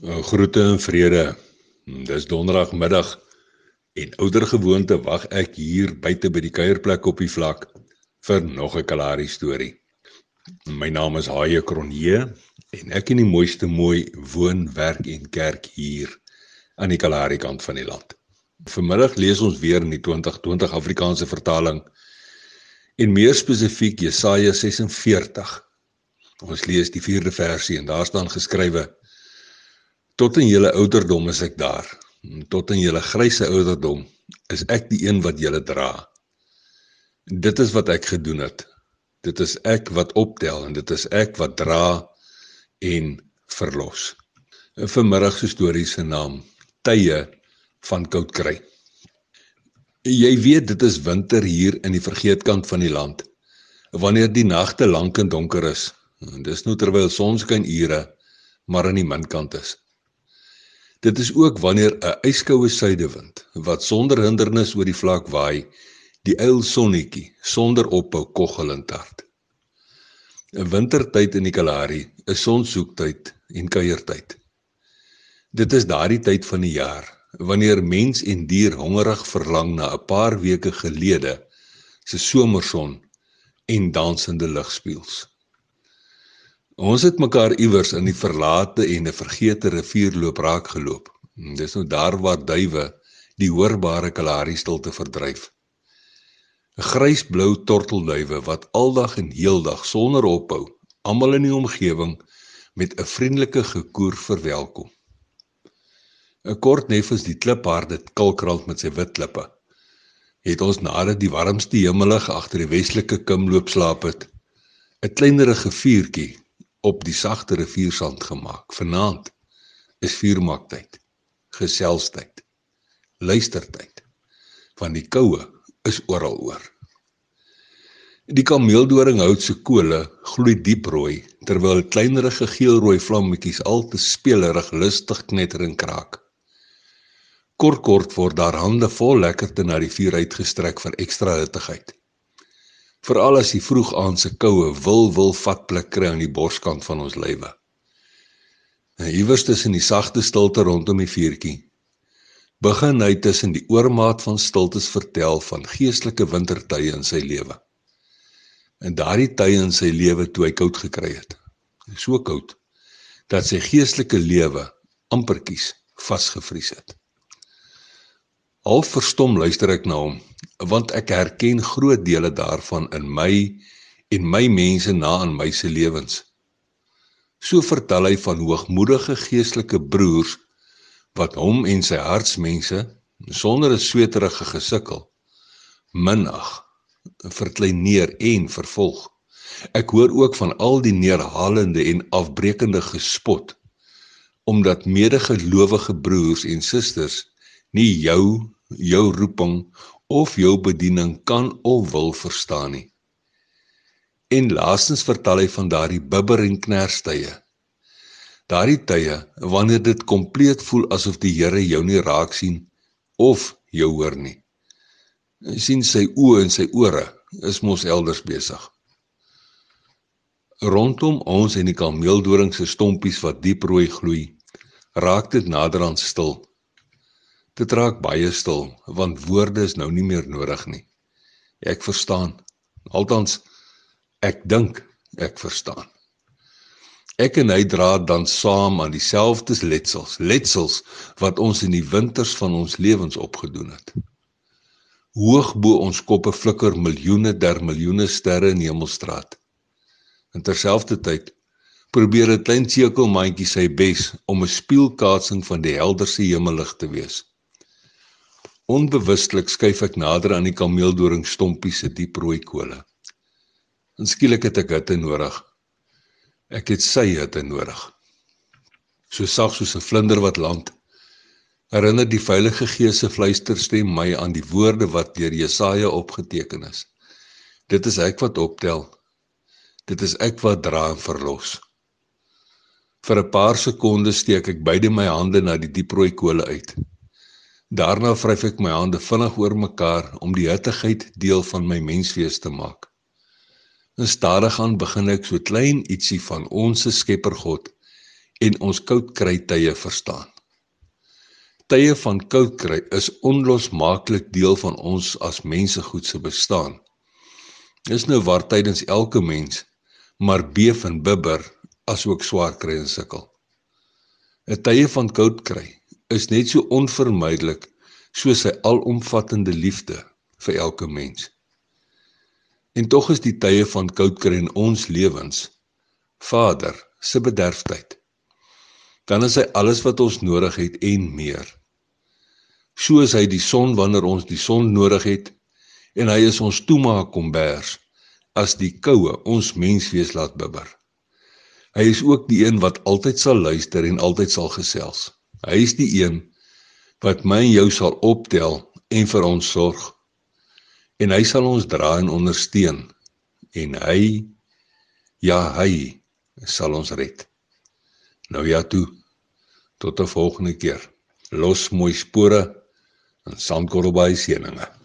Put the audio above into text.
Nou, groete en vrede. Dis donderdagmiddag en ouer gewoonte wag ek hier buite by die kuierplek op die vlak vir nog 'n kalari storie. My naam is Haie Kronje en ek in die mooiste mooi woon, werk en kerk hier aan die Kalahari kant van die land. Vanmiddag lees ons weer in die 2020 Afrikaanse vertaling en meer spesifiek Jesaja 46. Ons lees die 4de versie en daar staan geskrywe Tot in julle ouderdom is ek daar. Tot in julle grysse ouderdom is ek die een wat julle dra. Dit is wat ek gedoen het. Dit is ek wat optel en dit is ek wat dra en verlos. 'n Vanmiddag se storie se naam: Tye van koud kry. Jy weet dit is winter hier in die vergeetkant van die land. Wanneer die nagte lank en donker is, dis nou terwyl sonskyn ure maar aan die minkant is. Dit is ook wanneer 'n yskoue suidewind wat sonder hindernis oor die vlak waai, die eil sonnetjie sonder ophou koggel en tart. 'n Wintertyd in die Kalahari is sonsoektyd en kuiertyd. Dit is daardie tyd van die jaar wanneer mens en dier hongerig verlang na 'n paar weke gelede se somerson en dansende ligspieëls. Ons het mekaar iewers in die verlate en 'n vergete rivierloop raak geloop. Dis nou daar waar duwe die hoorbare Kalahari stilte verdryf. 'n Grysblou tortelduwe wat aldag en heeldag sonder ophou almal in die omgewing met 'n vriendelike gekoer verwelkom. 'n Kort neffens die klipharde kalkrand met sy wit klippe. Het ons nadat die warmste hemelig agter die westelike kim loop slaap het, 'n kleinerige vuurtjie op die sagte riviersand gemaak. Vanaand is vuurmaaktyd, geselstyd, luistertyd. Want die koue is oral oor. Die kameeldoringhout se kole gloei diep rooi terwyl kleinerige geelrooi vlammetjies al te spelerig lustig knetter en kraak. Kort kort word daar hande vol lekkerte na die vuur uitgestrek vir ekstra hittigheid veral as die vroeg aan se koue wil wil vat plek kry aan die borskant van ons lywe. En iewers tussen die sagte stilte rondom die vuurtjie begin hy tussen die oormaat van stiltes vertel van geestelike wintertye in sy lewe. En daardie tye in sy lewe toe hy koud gekry het. So koud dat sy geestelike lewe amperkies vasgevries het. Al verstom luister ek na hom, want ek herken groot dele daarvan in my en my mense na in my se lewens. So vertel hy van hoogmoedige geestelike broers wat hom en sy hartsmense sonder 'n sweterige gesukkel minag, verkleineer en vervolg. Ek hoor ook van al die neerhalende en afbreekende gespot omdat medegelowige broers en susters nie jou jou roeping of jou bediening kan of wil verstaan nie. En laastens vertel hy van daardie bibber en knerstye. Daardie tye wanneer dit kompleet voel asof die Here jou nie raak sien of jou hoor nie. Hy sien sy oë en sy ore is mos elders besig. Rondom ons en die kameeldoring se stompies wat diep rooi gloei, raak dit naderhand stil. Dit raak baie stil want woorde is nou nie meer nodig nie. Ek verstaan. Altans ek dink ek verstaan. Ek en hy dra dan saam aan dieselfde letsels, letsels wat ons in die winters van ons lewens opgedoen het. Hoog bo ons koppe flikker miljoene der miljoene sterre in hemelstraat. In terselfdertyd probeer 'n klein sekelmandjie sy bes om 'n spieelkaatsing van die helderste hemellig te wees. Onbewustelik skuif ek nader aan die kameeldoring stompie se diep rooi kole. En skielik het ek hitte nodig. Ek het sy hitte nodig. So sag soos 'n vlinder wat land. Herinner die Heilige Gees se fluisterstem my aan die woorde wat deur Jesaja opgeteken is. Dit is ek wat optel. Dit is ek wat dra en verlos. Vir 'n paar sekondes steek ek beide my hande na die diep rooi kole uit. Daarna vryf ek my hande vinnig oor mekaar om die hittigheid deel van my menswees te maak. En stadig aan begin ek so klein ietsie van ons Skepper God en ons koud kry tye verstaan. Tye van koud kry is onlosmaaklik deel van ons as mense goed se bestaan. Dis nou waar tydens elke mens maar beef en bibber asook swaar kry en sukkel. 'n Tye van koud kry is net so onvermydelik soos sy alomvattende liefde vir elke mens. En tog is die tye van koud kry in ons lewens Vader se bederftyd. Dan is hy alles wat ons nodig het en meer. Soos hy die son wanneer ons die son nodig het en hy is ons toemaak kombers as die koue ons menswees laat bibber. Hy is ook die een wat altyd sal luister en altyd sal gesels. Hy is die een wat my en jou sal optel en vir ons sorg. En hy sal ons dra en ondersteun en hy ja hy sal ons red. Nou ja toe. Tot 'n volgende keer. Los mooi spore en sandkorrelbaai seëninge.